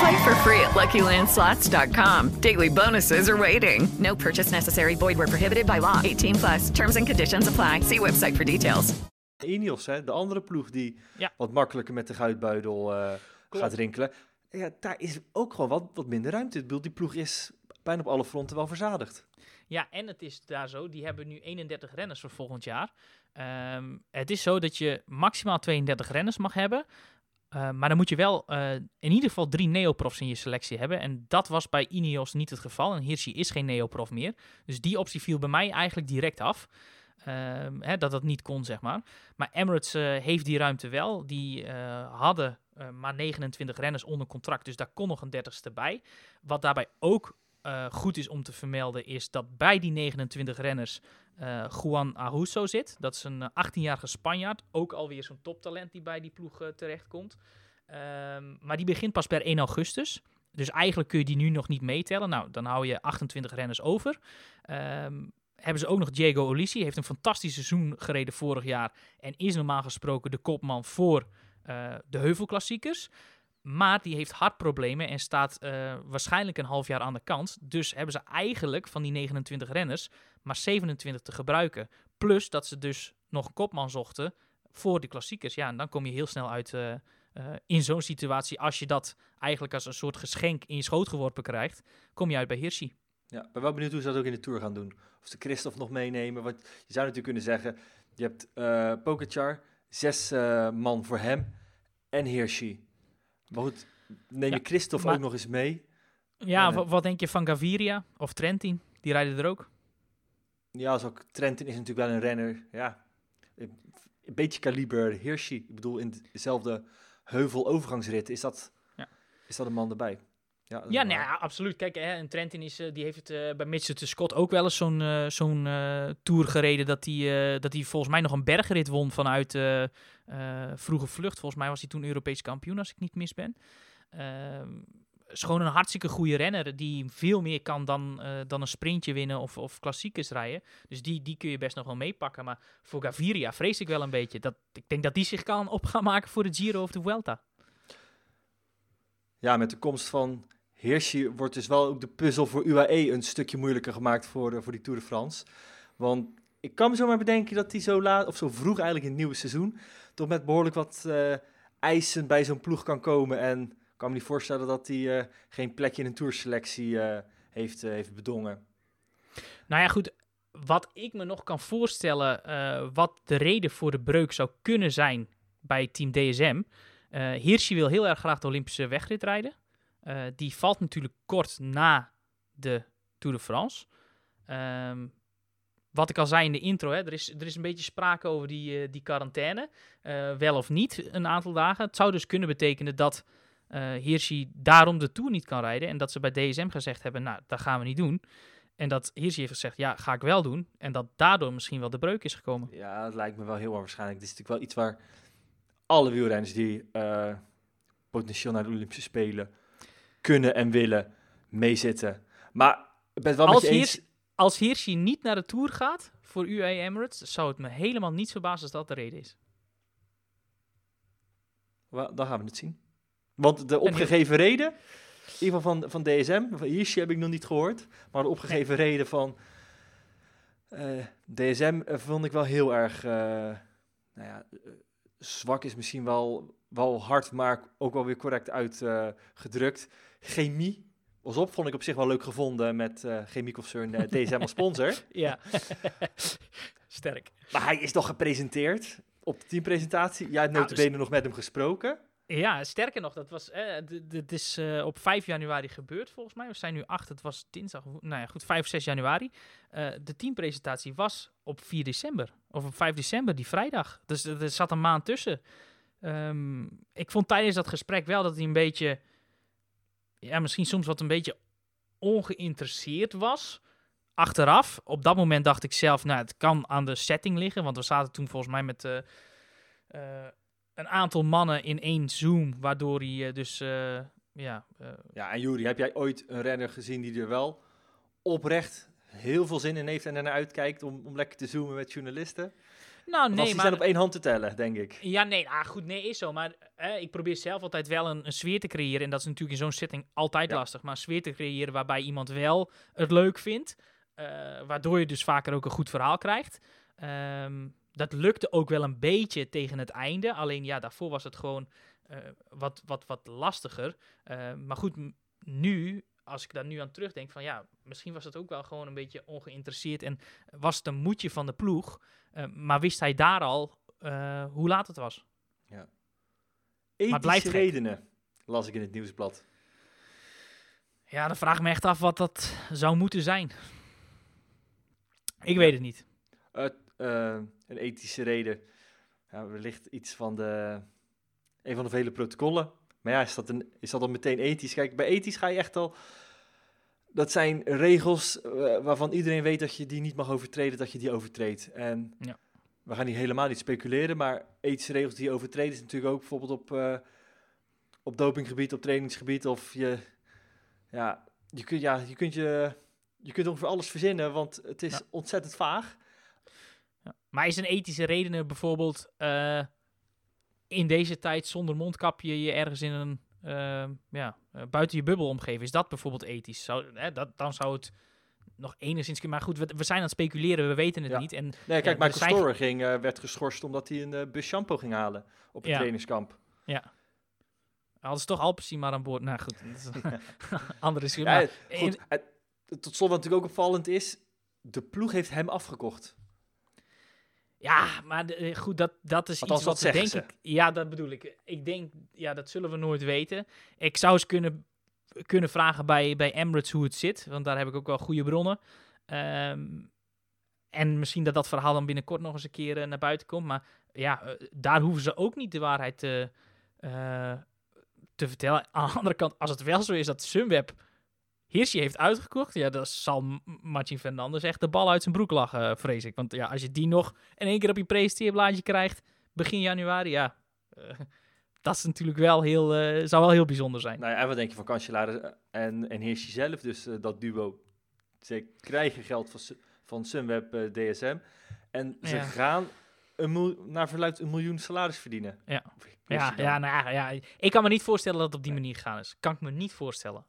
S5: Play for free at LuckyLandSlots.com. Daily bonuses are waiting. No purchase necessary. Void where prohibited by law. 18 plus. Terms and conditions apply. See website for details.
S1: Ineos, hè, de andere ploeg die ja. wat makkelijker met de guitbuidel uh, gaat rinkelen. Ja, daar is ook gewoon wat, wat minder ruimte. Ik bedoel, die ploeg is bijna op alle fronten wel verzadigd.
S2: Ja, en het is daar zo, die hebben nu 31 renners voor volgend jaar. Um, het is zo dat je maximaal 32 renners mag hebben. Uh, maar dan moet je wel uh, in ieder geval drie neoprofs in je selectie hebben. En dat was bij Ineos niet het geval. En Hirschi is geen neoprof meer. Dus die optie viel bij mij eigenlijk direct af. Um, hè, dat dat niet kon, zeg maar. Maar Emirates uh, heeft die ruimte wel. Die hadden maar 29 renners onder contract. Dus daar kon nog een 30ste bij. Wat daarbij ook goed is om te vermelden is dat bij die 29 renners uh, Juan Ahuso zit. Dat is een 18-jarige Spanjaard, ook alweer zo'n toptalent die bij die ploeg terechtkomt. Um, maar die begint pas per 1 augustus. Dus eigenlijk kun je die nu nog niet meetellen. Nou, dan hou je 28 renners over. Um, hebben ze ook nog Diego Olisi. Heeft een fantastisch seizoen gereden vorig jaar. En is normaal gesproken de kopman voor uh, de heuvelklassiekers. Maar die heeft hartproblemen en staat uh, waarschijnlijk een half jaar aan de kant. Dus hebben ze eigenlijk van die 29 renners maar 27 te gebruiken. Plus dat ze dus nog een kopman zochten voor de klassiekers. Ja, en dan kom je heel snel uit uh, in zo'n situatie. Als je dat eigenlijk als een soort geschenk in je schoot geworpen krijgt, kom je uit bij Hirschi.
S1: Ja, ben wel benieuwd hoe ze dat ook in de Tour gaan doen. Of ze Christophe nog meenemen. Want je zou natuurlijk kunnen zeggen, je hebt uh, Pogacar, zes uh, man voor hem en Hirschi. Maar goed, neem je ja, Christophe maar, ook nog eens mee.
S2: Ja, uh, wat denk je van Gaviria of Trentin? Die rijden er ook.
S1: Ja, als ook Trentin is natuurlijk wel een renner. Ja, een beetje kaliber Hirschi. Ik bedoel, in dezelfde heuvel-overgangsrit is dat, ja. is dat een man erbij.
S2: Ja, ja, nou ja, absoluut. Kijk, hè, en Trentin is, uh, die heeft het uh, bij Mitchell de Scott ook wel eens zo'n uh, zo'n tour gereden. Dat hij dat hij volgens mij nog een bergrit won vanuit vroege vlucht. Volgens mij was hij toen Europees kampioen, als ik niet mis ben. Is gewoon een hartstikke goede renner die veel meer kan dan, dan een sprintje winnen of, of klassiekers rijden. Dus die, die kun je best nog wel meepakken. Maar voor Gaviria vrees ik wel een beetje. Dat, ik denk dat die zich kan op gaan maken voor de Giro of de Vuelta.
S1: Ja, met de komst van Hirschi wordt dus wel ook de puzzel voor UAE een stukje moeilijker gemaakt voor, voor die Tour de France. Want ik kan me zomaar bedenken dat hij zo laat, of zo vroeg eigenlijk in het nieuwe seizoen, toch met behoorlijk wat uh, eisen bij zo'n ploeg kan komen. En kan me niet voorstellen dat hij uh, geen plekje in een tourselectie uh, heeft, heeft bedongen.
S2: Nou ja, goed. Wat ik me nog kan voorstellen, wat de reden voor de breuk zou kunnen zijn bij team DSM. Uh, Hirschi wil heel erg graag de Olympische wegrit rijden. Die valt natuurlijk kort na de Tour de France. Um, wat ik al zei in de intro, hè, er, is, er is een beetje sprake over die, die quarantaine. Wel of niet een aantal dagen. Het zou dus kunnen betekenen dat uh, Hirschi daarom de Tour niet kan rijden. En dat ze bij DSM gezegd hebben, nou, dat gaan we niet doen. En dat Hirschi heeft gezegd, ja, ga ik wel doen. En dat daardoor misschien wel de breuk is gekomen.
S1: Ja, dat lijkt me wel heel waarschijnlijk. Dit is natuurlijk wel iets waar alle wielrenners die potentieel naar de Olympische Spelen kunnen en willen meezitten. Maar ik ben wel
S2: als
S1: met je eens...
S2: Hiers, als Hirschi niet naar de Tour gaat voor UAE Emirates, zou het me helemaal niet verbazen als dat de reden is.
S1: Well, dan gaan we het zien. Want de opgegeven reden, in ieder geval van, van DSM, van Hirschi heb ik nog niet gehoord, maar de opgegeven nee. reden van uh, DSM vond ik wel heel erg, uh, nou ja, zwak is misschien wel, wel hard, maar ook wel weer correct uitgedrukt chemie. Was op, vond ik op zich wel leuk gevonden met uh, chemieconcern uh, DSM als sponsor.
S2: ja, sterk.
S1: Maar hij is toch gepresenteerd op de teampresentatie? Jij hebt nou, notabene dus... nog met hem gesproken.
S2: Ja, sterker nog, dat was, eh, dit is uh, op 5 januari gebeurd volgens mij. We zijn nu 8, het was dinsdag, nou ja goed, 5 of 6 januari. Uh, de teampresentatie was op 4 december, of op 5 december, die vrijdag. Dus er zat een maand tussen. Um, ik vond tijdens dat gesprek wel dat hij een beetje ja, misschien soms wat een beetje ongeïnteresseerd was. Achteraf, op dat moment dacht ik zelf, nou, het kan aan de setting liggen. Want we zaten toen volgens mij met een aantal mannen in één Zoom, waardoor hij uh, dus, ja...
S1: ja, en Juri, heb jij ooit een renner gezien die er wel oprecht heel veel zin in heeft en ernaar uitkijkt om, om lekker te zoomen met journalisten?
S2: Nou, nee, maar...
S1: zijn op één hand te tellen, denk ik.
S2: Ja, nee, ah, goed, nee, is zo. Maar eh, ik probeer zelf altijd wel een, een, sfeer te creëren. En dat is natuurlijk in zo'n setting altijd ja. lastig. Maar een sfeer te creëren waarbij iemand wel het leuk vindt. Uh, waardoor je dus vaker ook een goed verhaal krijgt. Um, dat lukte ook wel een beetje tegen het einde. Alleen ja, daarvoor was het gewoon uh, wat, wat, wat lastiger. maar goed, nu als ik daar nu aan terugdenk, van ja, misschien was het ook wel gewoon een beetje ongeïnteresseerd en was het een moedje van de ploeg, uh, maar wist hij daar al uh, hoe laat het was.
S1: Ja. Ethische maar blijft redenen, las ik in het nieuwsblad.
S2: Ja, dan vraag ik me echt af wat dat zou moeten zijn. Ik weet het niet.
S1: Uh, een ethische reden, ja, wellicht iets van de, een van de vele protocollen maar ja, is dat, een, is dat dan meteen ethisch? Kijk, bij ethisch ga je echt al dat zijn regels eh, waarvan iedereen weet dat je die niet mag overtreden, dat je die overtreedt. En
S2: Ja.
S1: we gaan hier helemaal niet speculeren, maar ethische regels die je overtreden is natuurlijk ook bijvoorbeeld op, eh, op dopinggebied, op trainingsgebied of je, ja, je kunt, ja, je kunt je, je kunt ongeveer alles verzinnen, want het is
S2: Ja.
S1: ontzettend vaag.
S2: Ja. Maar is een ethische reden bijvoorbeeld eh, in deze tijd zonder mondkapje je ergens in een eh, ja, eh, buiten je bubbel omgeven? Is dat bijvoorbeeld ethisch? Zou, hè, dat, dan zou het nog enigszins kunnen. Maar goed, we, we zijn aan het speculeren, we weten het
S1: Ja.
S2: niet. En,
S1: Nee, kijk, Michael
S2: zijn-
S1: Storer ging, eh, werd geschorst omdat hij een eh, bus shampoo ging halen op
S2: Ja.
S1: trainingskamp.
S2: Ja. Hadden ze toch Alpecin maar aan boord? Nou goed, andere.
S1: Ja, goed, het- tot slot wat natuurlijk ook opvallend is, de ploeg heeft hem afgekocht.
S2: Ja, maar de- eh, goed, dat, dat is
S1: Althans,
S2: iets wat denk
S1: zeggen
S2: ik... Ja, dat bedoel ik. Ik denk, ja, dat zullen we nooit weten. Ik zou eens kunnen, kunnen vragen bij, bij Emirates hoe het zit, want daar heb ik ook wel goede bronnen. Ehm, en misschien dat dat verhaal dan binnenkort nog eens een keer eh, naar buiten komt. Maar ja, eh, daar hoeven ze ook niet de waarheid te, te vertellen. Aan de andere kant, als het wel zo is dat Sunweb Hirschi heeft uitgekocht, ja, dan zal Martin Fernandes echt de bal uit zijn broek lachen, vrees ik. Want ja, als je die nog in één keer op je presenteerblaadje krijgt, begin januari, ja, eh, dat is natuurlijk wel heel, eh, zou wel heel bijzonder zijn.
S1: Nou ja, en wat denk je van Cancellara en, en Hirschi zelf? Dus eh, dat duo, ze krijgen geld van, van Sunweb eh, DSM. En ze
S2: Ja.
S1: gaan een naar verluid een miljoen salaris verdienen.
S2: Ja. Ja, ja, nou ja, ja, ik kan me niet voorstellen dat het op die manier gegaan is. Kan ik me niet voorstellen.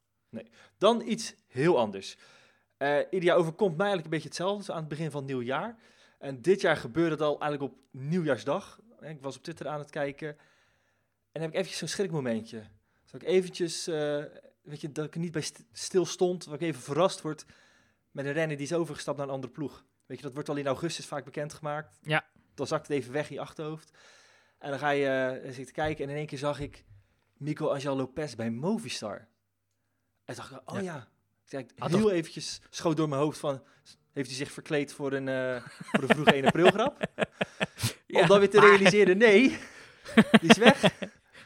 S1: Dan iets heel anders. Eh ieder jaar overkomt mij eigenlijk een beetje hetzelfde aan het begin van het nieuw jaar. En dit jaar gebeurde het al eigenlijk op nieuwjaarsdag. Ik was op Twitter aan het kijken. En dan heb ik eventjes zo'n schrikmomentje. Dat ik eventjes, eh, weet je, dat ik er niet bij st- stil stond. Dat ik even verrast word met een renner die is overgestapt naar een andere ploeg. Weet je, dat wordt al in augustus vaak bekendgemaakt.
S2: Ja.
S1: Dan zakt het even weg in je achterhoofd. En dan ga je eh, zitten kijken en in één keer zag ik Miguel Angel Lopez bij Movistar. En dacht ik, oh
S2: Ja.
S1: ja. Heel eventjes schoot door mijn hoofd van... Heeft hij zich verkleed voor een, eh voor een vroege 1 april grap? Om dan weer te
S2: maar-
S1: realiseren, nee, die is weg.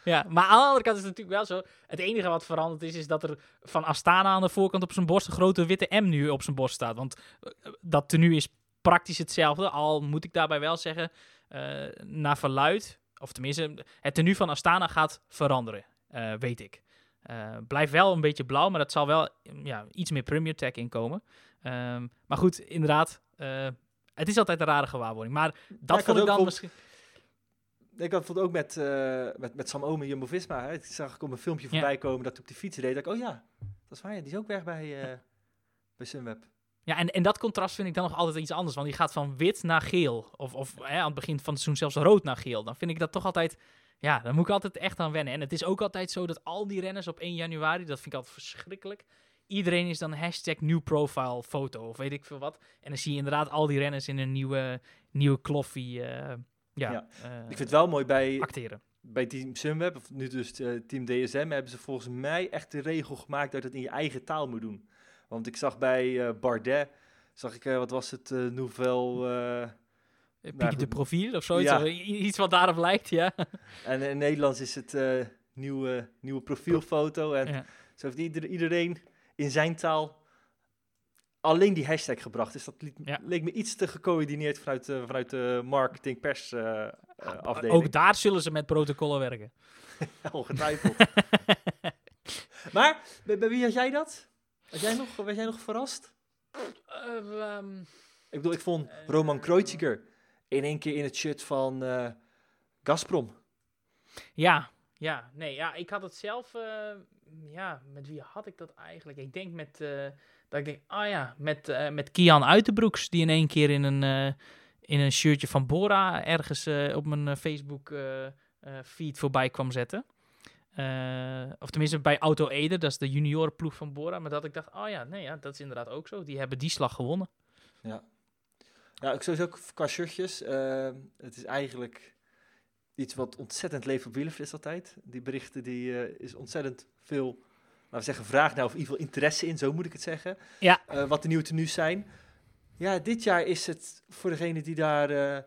S2: Ja, maar aan de andere kant is het natuurlijk wel zo. Het enige wat veranderd is, is dat er van Astana aan de voorkant op zijn borst een grote witte M nu op zijn borst staat. Want eh, dat tenue is praktisch hetzelfde. Al moet ik daarbij wel zeggen, eh, naar verluid, of tenminste, het tenue van Astana gaat veranderen, weet ik. Eh blijft wel een beetje blauw, maar dat zal wel mm, ja, iets meer Premier Tech inkomen. Ehm, maar goed, inderdaad, eh, het is altijd een rare gewaarwording. Maar dat
S1: ik
S2: vond ik dan
S1: op-
S2: misschien...
S1: Ik had het ook met, eh, met, met Sam Omen Jumbo-Visma. hè. Ik zag ik op een filmpje
S2: Ja.
S1: voorbij komen dat hij op de fiets reed. Dat ik, oh ja, dat is waar, ja, die is ook weg bij, eh bij Sunweb.
S2: Ja, en, en dat contrast vind ik dan nog altijd iets anders. Want die gaat van wit naar geel. Of, of hè, aan het begin van het seizoen zelfs rood naar geel. Dan vind ik dat toch altijd... Ja, daar moet ik altijd echt aan wennen. En het is ook altijd zo dat al die renners op 1 januari... Dat vind ik altijd verschrikkelijk. Iedereen is dan hashtag new profile foto. Of weet ik veel wat. En dan zie je inderdaad al die renners in een nieuwe, nieuwe kloffie... eh, ja,
S1: Ja.
S2: eh,
S1: Ik vind het wel mooi bij,
S2: acteren.
S1: bij Team Sunweb, of nu dus eh, Team DSM, hebben ze volgens mij echt de regel gemaakt dat het in je eigen taal moet doen. Want ik zag bij Bardet, zag ik, wat was het, eh
S2: Uh,
S1: Nou,
S2: de profiel of zoiets.
S1: Ja.
S2: Iets wat daarop lijkt, ja.
S1: en in Nederlands is het eh, nieuwe, nieuwe profielfoto. En
S2: Ja.
S1: zo heeft ieder- iedereen in zijn taal alleen die hashtag gebracht. Dus dat liet-
S2: Ja.
S1: leek me iets te gecoördineerd vanuit, eh, vanuit de marketing-pers eh, eh, afdeling.
S2: Ook daar zullen ze met protocollen werken.
S1: Ongetwijfeld. maar, bij, bij wie had jij dat? Was jij nog, was jij nog verrast?
S2: Ehm,
S1: Ik bedoel, ik vond Roman Kreuziger in één keer in het shirt van eh, Gazprom.
S2: Ja, ja, nee, ja, ik had het zelf, eh, ja, met wie had ik dat eigenlijk? Ik denk met, eh, dat ik denk, ah ja, met, met Kian Uiterbroeks, die in één keer in een, in een shirtje van Bora ergens op mijn Facebook feed voorbij kwam zetten. Of tenminste bij Auto Ede, dat is de juniorenploeg van Bora. Maar dat ik dacht, oh ja, nee, ja, dat is inderdaad ook zo. Die hebben die slag gewonnen.
S1: Ja. Ja, ik sowieso ook qua shirtjes. eh, het is eigenlijk iets wat ontzettend leeft op wielerflits altijd. Die berichten, die eh, is ontzettend veel, laten we zeggen, vraag naar of in ieder geval interesse in, zo moet ik het zeggen.
S2: Ja.
S1: Eh, wat de nieuwe tenues zijn. Ja, dit jaar is het voor degene die daar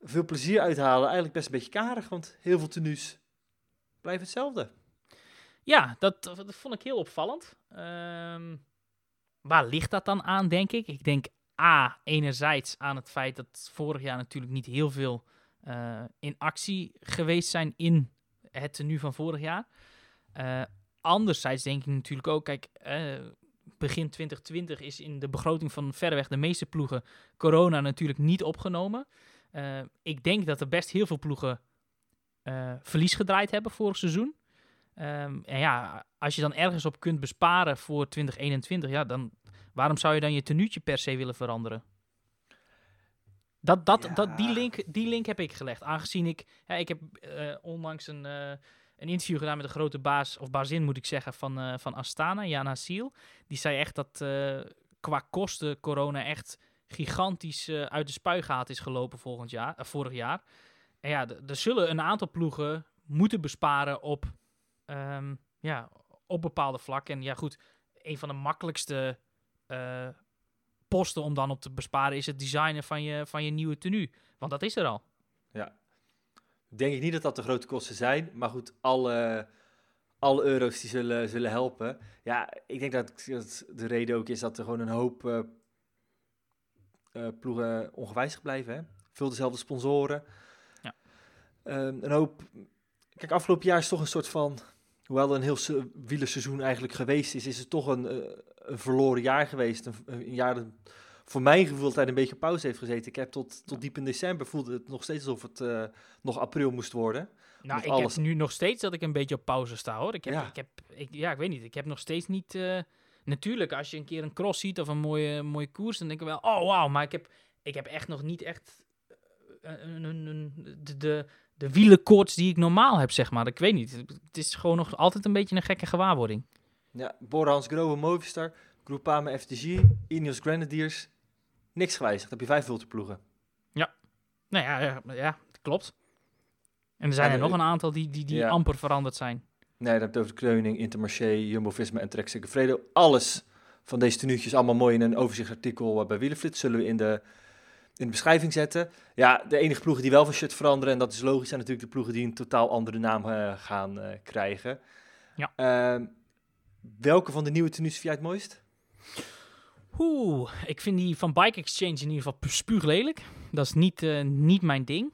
S1: veel plezier uithalen eigenlijk best een beetje karig. Want heel veel tenues blijven hetzelfde.
S2: Ja, dat, dat vond ik heel opvallend. Ehm, waar ligt dat dan aan, denk ik? Ik denk A, enerzijds aan het feit dat vorig jaar natuurlijk niet heel veel uh, in actie geweest zijn in het tenue van vorig jaar. Uh, anderzijds denk ik natuurlijk ook, kijk, uh, begin 2020 is in de begroting van verreweg de meeste ploegen corona natuurlijk niet opgenomen. ik denk dat er best heel veel ploegen verlies gedraaid hebben vorig seizoen. Um, en ja, als je dan ergens op kunt besparen voor 2021, ja, dan waarom zou je dan je tenuutje per se willen veranderen? Dat, dat, dat, die, link, die link heb ik gelegd. Aangezien ik, ja, ik heb uh, onlangs een, uh, een interview gedaan met de grote baas, of bazin moet ik zeggen, van, uh, van Astana, Jan Siel. Die zei echt dat qua kosten corona echt gigantisch uit de spuigaat is gelopen volgend jaar, vorig jaar. En ja, er zullen een aantal ploegen moeten besparen op um, ja, op bepaalde vlakken. En ja, goed, een van de makkelijkste uh, posten om dan op te besparen is het designen van je, van je nieuwe tenue. Want dat is er al.
S1: Ja. Denk ik niet dat dat de grote kosten zijn. Maar goed, alle, alle euro's die zullen, zullen helpen. Ja, ik denk dat, dat de reden ook is dat er gewoon een hoop uh, uh, ploegen ongewijzigd blijven. Hè? Veel dezelfde sponsoren. Ja. Um, een hoop... Kijk, afgelopen jaar is toch een soort van hoewel er een heel wielerseizoen eigenlijk geweest is, is het toch een, eh, een verloren jaar geweest. Een, een, jaar dat voor mijn gevoel altijd een beetje pauze heeft gezeten. Ik heb tot, tot diep in december voelde het nog steeds alsof het uh, nog april moest worden.
S2: Nou, ik alles... heb nu nog steeds dat ik een beetje op pauze sta hoor. Ik heb, ja. ik heb, ik, ja, ik weet niet. Ik heb nog steeds niet. Uh, natuurlijk, als je een keer een cross ziet of een mooie, mooie koers, dan denk ik wel, oh wauw, maar ik heb, ik heb echt nog niet echt een, een, een, de, de, de wielenkoorts die ik normaal heb, zeg maar. Ik weet niet. Het is gewoon nog altijd een beetje een gekke gewaarwording.
S1: Ja, Borans Grove, Movistar, Groupama FTG, Ineos Grenadiers. Niks gewijzigd. heb je vijf ploegen.
S2: Ja. Nou ja, ja, ja, klopt. En er zijn er nog een aantal die, die, die amper veranderd zijn.
S1: Nee, dat heb je over de Kreuning, Intermarché, Jumbo-Visma en Trek Segafredo. Alles van deze tenuutjes allemaal mooi in een overzichtsartikel bij Wielenflits. Zullen we in de in de beschrijving zetten. Ja, de enige ploegen die wel van shirt veranderen, en dat is logisch, zijn natuurlijk de ploegen die een totaal andere naam uh, gaan uh, krijgen. Ja. Uh, welke van de nieuwe tenues vind jij het mooist?
S2: Oeh, ik vind die van Bike Exchange in ieder geval spuuglelijk. Dat is niet, uh, niet mijn ding.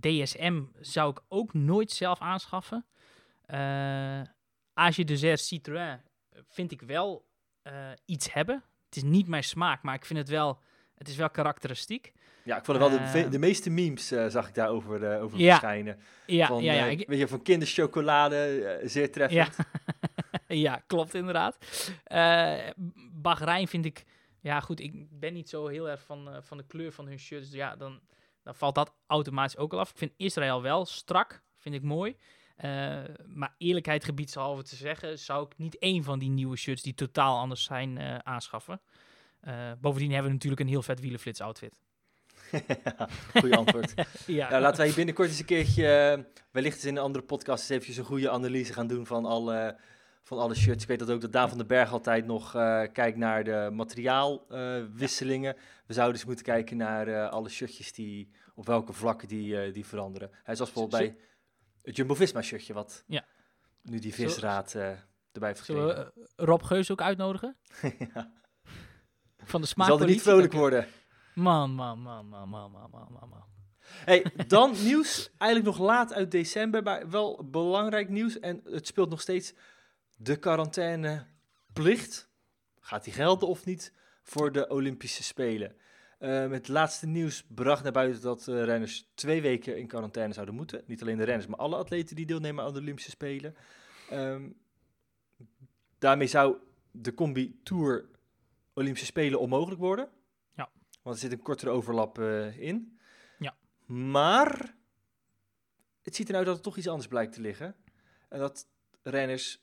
S2: DSM zou ik ook nooit zelf aanschaffen. Age de Citroën vind ik wel iets hebben. Het is niet mijn smaak, maar ik vind het wel het is wel karakteristiek.
S1: Ja, ik vond het wel de, eh, de meeste memes uh, zag ik daarover uh, over ja. verschijnen. Ja, van, ja, ja. Ik, weet je, van kinderchocolade, zeer treffend.
S2: Ja. ja, klopt inderdaad. Bahrein vind ik, ja goed, ik ben niet zo heel erg van, van de kleur van hun shirts. Dus ja, dan, dan valt dat automatisch ook al af. Ik vind Israël wel strak, vind ik mooi. maar eerlijkheid gebiedshalve te zeggen, zou ik niet één van die nieuwe shirts die totaal anders zijn aanschaffen. Uh, bovendien hebben we natuurlijk een heel vet wielenflits outfit.
S1: goeie antwoord. ja. Nou, laten wij binnenkort eens een keertje, uh, wellicht eens in een andere podcast, eens eventjes een goede analyse gaan doen van alle, van alle shirts. Ik weet dat ook dat Daan van den Berg altijd nog uh, kijkt naar de materiaalwisselingen. we zouden eens moeten kijken naar alle shirtjes die, op welke vlakken die, die veranderen. Hij zoals bijvoorbeeld bij het Jumbo-Visma shirtje, wat ja. nu die visraad erbij heeft
S2: Zullen we Rob Geus ook uitnodigen? ja. Van de smaak.
S1: Zal er niet vrolijk worden.
S2: Man, man, man, man, man, man, man, man.
S1: Hey, dan nieuws. Eigenlijk nog laat uit december, maar wel belangrijk nieuws. En het speelt nog steeds de quarantaineplicht. Gaat die gelden of niet voor de Olympische Spelen? Uh, het laatste nieuws bracht naar buiten dat uh, renners twee weken in quarantaine zouden moeten. Niet alleen de renners, maar alle atleten die deelnemen aan de Olympische Spelen. Um, daarmee zou de combi Tour Olympische Spelen onmogelijk worden. Ja. Want er zit een kortere overlap uh, in. Ja. Maar het ziet eruit dat er toch iets anders blijkt te liggen. En dat renners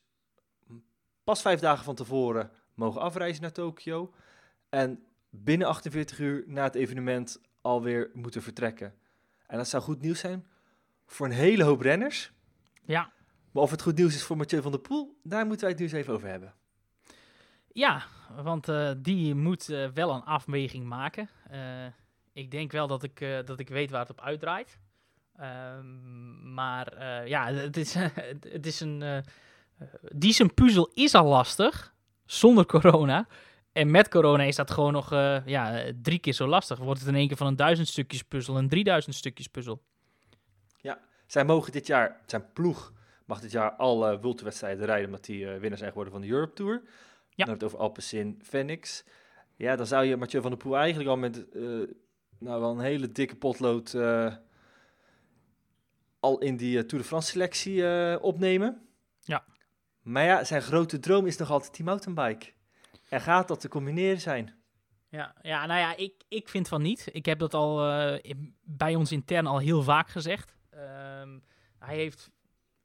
S1: pas vijf dagen van tevoren mogen afreizen naar Tokio. En binnen 48 uur na het evenement alweer moeten vertrekken. En dat zou goed nieuws zijn voor een hele hoop renners. Ja. Maar of het goed nieuws is voor Mathieu van der Poel, daar moeten wij het nu eens even over hebben.
S2: Ja, want uh, die moet uh, wel een afweging maken. Uh, ik denk wel dat ik, dat ik weet waar het op uitdraait. Ehm, maar ja, het is, het is een. Die zijn puzzel is al lastig, zonder corona. En met corona is dat gewoon nog uh, ja, drie keer zo lastig. Wordt het in één keer van een duizend stukjes puzzel een drieduizend stukjes puzzel.
S1: Ja, zij mogen dit jaar, zijn ploeg mag dit jaar alle uh, wedstrijden rijden, omdat die uh, winnaar zijn geworden van de Europe Tour. Ja. Dan het over Alpecin Phoenix. Ja, dan zou je Mathieu van der Poel eigenlijk al met nou, wel een hele dikke potlood al in die Tour de France selectie opnemen.
S2: Ja.
S1: Maar ja, zijn grote droom is nog altijd die mountainbike. En gaat dat te combineren zijn?
S2: Ja, ja nou ja, ik, ik vind van niet. Ik heb dat al uh, bij ons intern al heel vaak gezegd. Um, hij heeft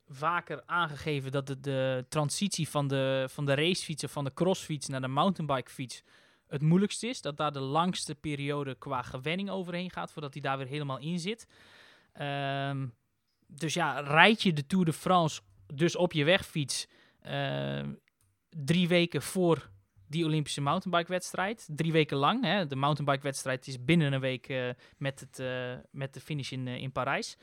S2: vaker aangegeven dat de, de transitie van de, van de racefietsen, van de crossfiets naar de mountainbikefiets het moeilijkste is. Dat daar de langste periode qua gewenning overheen gaat, voordat hij daar weer helemaal in zit. Um, dus ja, rijd je de Tour de France dus op je wegfiets drie weken voor die Olympische mountainbike-wedstrijd. Drie weken lang. Hè. De mountainbike-wedstrijd is binnen een week uh, met, het, uh, met de finish in, uh, in Parijs.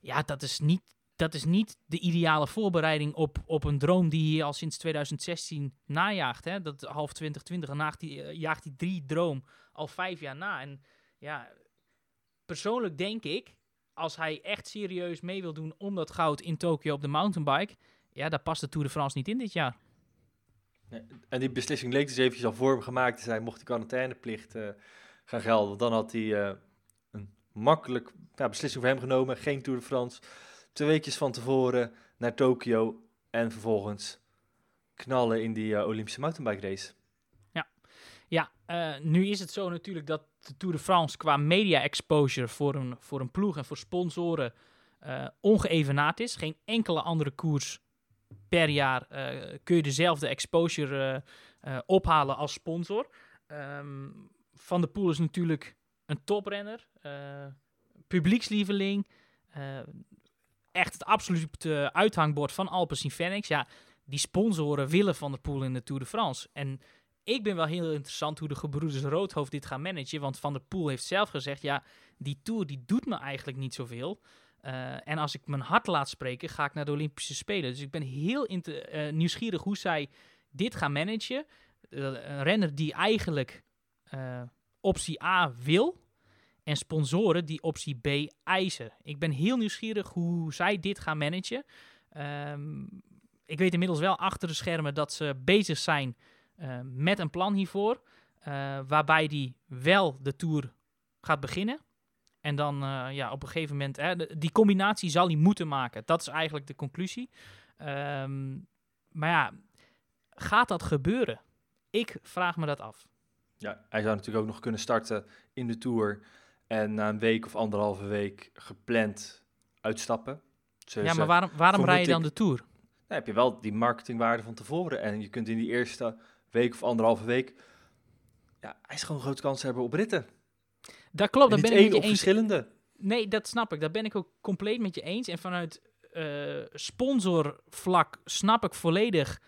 S2: Ja, dat is niet, dat is niet de ideale voorbereiding op, op een droom die hij al sinds 2016 najaagt. Hè. Dat half 2020 en jaagt hij, jaagt hij drie droom al vijf jaar na. En ja, persoonlijk denk ik, als hij echt serieus mee wil doen om dat goud in Tokio op de mountainbike, ja, daar past de Tour de France niet in dit jaar.
S1: En die beslissing leek dus eventjes al voor hem gemaakt te zijn, mocht die quarantaineplicht uh, gaan gelden. Dan had hij uh, een makkelijk ja, beslissing voor hem genomen, geen Tour de France. Twee weekjes van tevoren naar Tokio en vervolgens knallen in die uh, Olympische mountainbike race.
S2: Ja, ja nu is het zo natuurlijk dat de Tour de France qua media exposure voor een, voor een ploeg en voor sponsoren ongeëvenaard is. Geen enkele andere koers per jaar uh, kun je dezelfde exposure uh, ophalen als sponsor. Um, Van der Poel is natuurlijk een toprenner, publiekslieveling, echt het absolute uithangbord van Alpecin Fenix. Ja, die sponsoren willen Van der Poel in de Tour de France. En ik ben wel heel interessant hoe de gebroeders Roodhoofd dit gaan managen. Want Van der Poel heeft zelf gezegd, ja, die Tour die doet me eigenlijk niet zoveel. Uh, en als ik mijn hart laat spreken, ga ik naar de Olympische Spelen. Dus ik ben heel uh, nieuwsgierig hoe zij dit gaan managen. Uh, een renner die eigenlijk optie A wil en sponsoren die optie B eisen. Ik ben heel nieuwsgierig hoe zij dit gaan managen. Um, ik weet inmiddels wel achter de schermen dat ze bezig zijn met een plan hiervoor. waarbij die wel de Tour gaat beginnen. En dan uh, ja, op een gegeven moment, hè, die combinatie zal hij moeten maken. Dat is eigenlijk de conclusie. Um, maar ja, gaat dat gebeuren? Ik vraag me dat af.
S1: Ja, hij zou natuurlijk ook nog kunnen starten in de Tour. En na een week of anderhalve week gepland uitstappen.
S2: Dus ja, maar waarom, waarom rij je dan de Tour?
S1: Dan heb je wel die marketingwaarde van tevoren. En je kunt in die eerste week of anderhalve week... Ja, hij is gewoon een grote kans hebben op ritten.
S2: Dat klopt, dat ben ik met je eens.
S1: verschillende.
S2: Nee, dat snap ik. Dat ben ik ook compleet met je eens. En vanuit uh, sponsorvlak snap ik volledig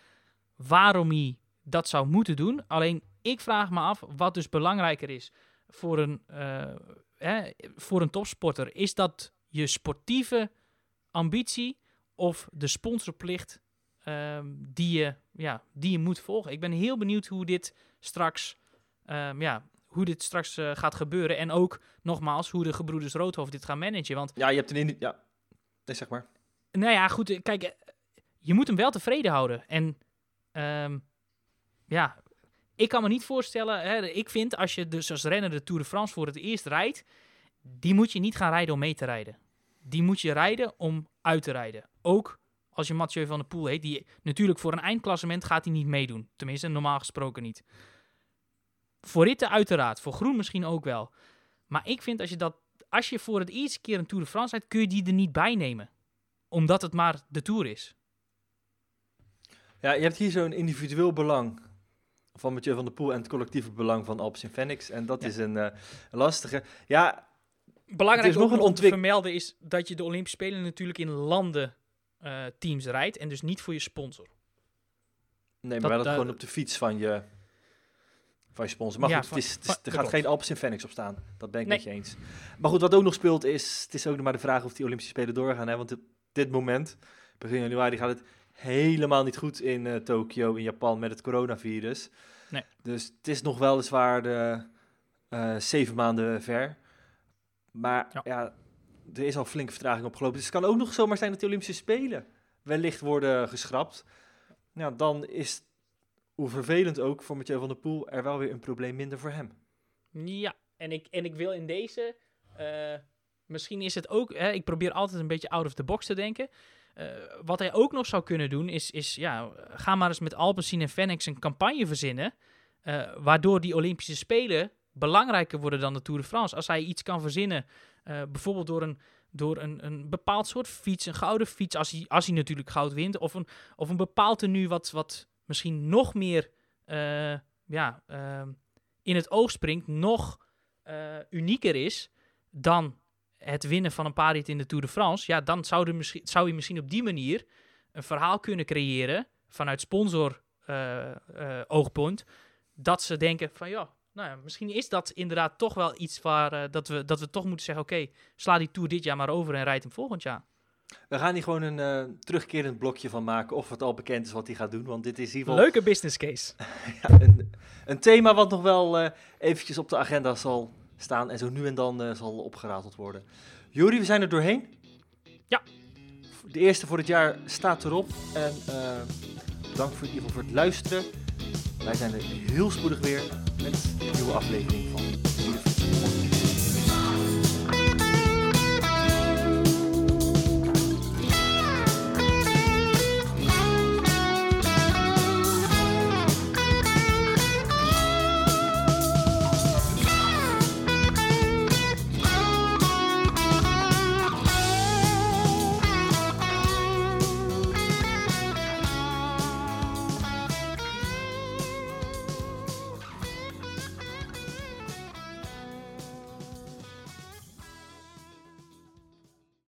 S2: waarom hij dat zou moeten doen. Alleen ik vraag me af wat dus belangrijker is voor een, uh, hè, voor een topsporter. Is dat je sportieve ambitie of de sponsorplicht um, die, je, ja, die je moet volgen? Ik ben heel benieuwd hoe dit straks um, ja, hoe dit straks uh, gaat gebeuren. En ook, nogmaals, hoe de gebroeders Roodhoofd dit gaan managen. Want,
S1: ja, je hebt een... Ja, nee, zeg maar.
S2: Nou ja, goed, eh, kijk, eh, je moet hem wel tevreden houden. En um, ja, ik kan me niet voorstellen... Hè, ik vind, als je dus als renner de Tour de France voor het eerst rijdt... die moet je niet gaan rijden om mee te rijden. Die moet je rijden om uit te rijden. Ook als je Mathieu van der Poel heet. Die, natuurlijk, voor een eindklassement gaat hij niet meedoen. Tenminste, normaal gesproken niet. Voor ritten uiteraard, voor groen misschien ook wel. Maar ik vind als je dat, als je voor het eerste keer een Tour de France rijdt, kun je die er niet bij nemen. Omdat het maar de Tour is.
S1: Ja, je hebt hier zo'n individueel belang van Mathieu van der Poel en het collectieve belang van Alpes Phoenix. En dat is een uh, lastige. Ja,
S2: Belangrijk is nog een om te vermelden is dat je de Olympische Spelen natuurlijk in landen uh, teams rijdt en dus niet voor je sponsor.
S1: Nee, maar dat, wel gewoon op de fiets van je van je sponsor. Maar goed, het is, er gaat geen Alpes in Phoenix op staan. Dat ben ik nee. met je eens. Maar goed, wat ook nog speelt is... Het is ook nog maar de vraag of die Olympische Spelen doorgaan. Hè? Want op dit moment, begin januari, gaat het helemaal niet goed in uh, Tokio, in Japan, met het coronavirus.
S2: Nee.
S1: Dus het is nog weliswaar de uh, zeven maanden ver. Maar ja. ja. er is al flinke vertraging opgelopen. Dus het kan ook nog zomaar zijn dat de Olympische Spelen wellicht worden geschrapt. Ja, dan is, hoe vervelend ook voor Mathieu van der Poel, er wel weer een probleem minder voor hem.
S2: Ja, en ik, en ik wil in deze... Uh, misschien is het ook... Hè, ik probeer altijd een beetje out of the box te denken. Uh, wat hij ook nog zou kunnen doen, is, is ja, ga maar eens met Alpecin en Fenix een campagne verzinnen. Uh, waardoor die Olympische Spelen belangrijker worden dan de Tour de France. Als hij iets kan verzinnen, bijvoorbeeld door een, door een, een bepaald soort fiets, een gouden fiets, als hij, als hij natuurlijk goud wint, of een, of een bepaald tenue wat, wat misschien nog meer ja, in het oog springt, nog unieker is dan het winnen van een pariet in de Tour de France, ja, dan zou, er misschien, zou je misschien op die manier een verhaal kunnen creëren vanuit sponsor uh, oogpunt, dat ze denken van ja, nou ja, misschien is dat inderdaad toch wel iets waar dat, we, dat we toch moeten zeggen, oké, sla die Tour dit jaar maar over en rijd hem volgend jaar.
S1: We gaan hier gewoon een terugkerend blokje van maken, of het al bekend is wat hij gaat doen, want dit is
S2: geval... Leuke business case.
S1: ja, een, een, thema wat nog wel eventjes op de agenda zal staan en zo nu en dan zal opgerateld worden. Juri, we zijn er doorheen.
S2: Ja.
S1: De eerste voor het jaar staat erop. En uh, dank voor, in ieder geval voor het luisteren. Wij zijn er heel spoedig weer met een nieuwe aflevering van